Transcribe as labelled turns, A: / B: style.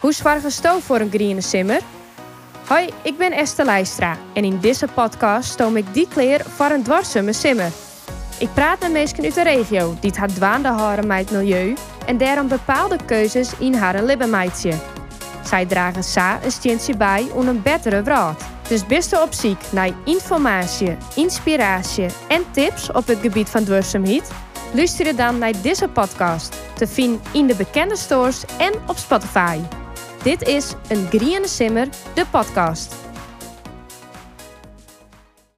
A: Hoe zwaar sto voor een groene simmer? Hoi, ik ben Esther Leistra en in deze podcast stoom ik die kleer voor een dwarssumme simmer. Ik praat met mensen uit de regio die het dwaande houden met milieu en daarom bepaalde keuzes in haar leven maatje. Zij dragen sa een steentje bij om een betere wereld. Dus best op ziek naar informatie, inspiratie en tips op het gebied van duurzaamheid? Luister dan naar deze podcast, te vinden in de bekende stores en op Spotify. Dit is een Griene Simmer, de podcast.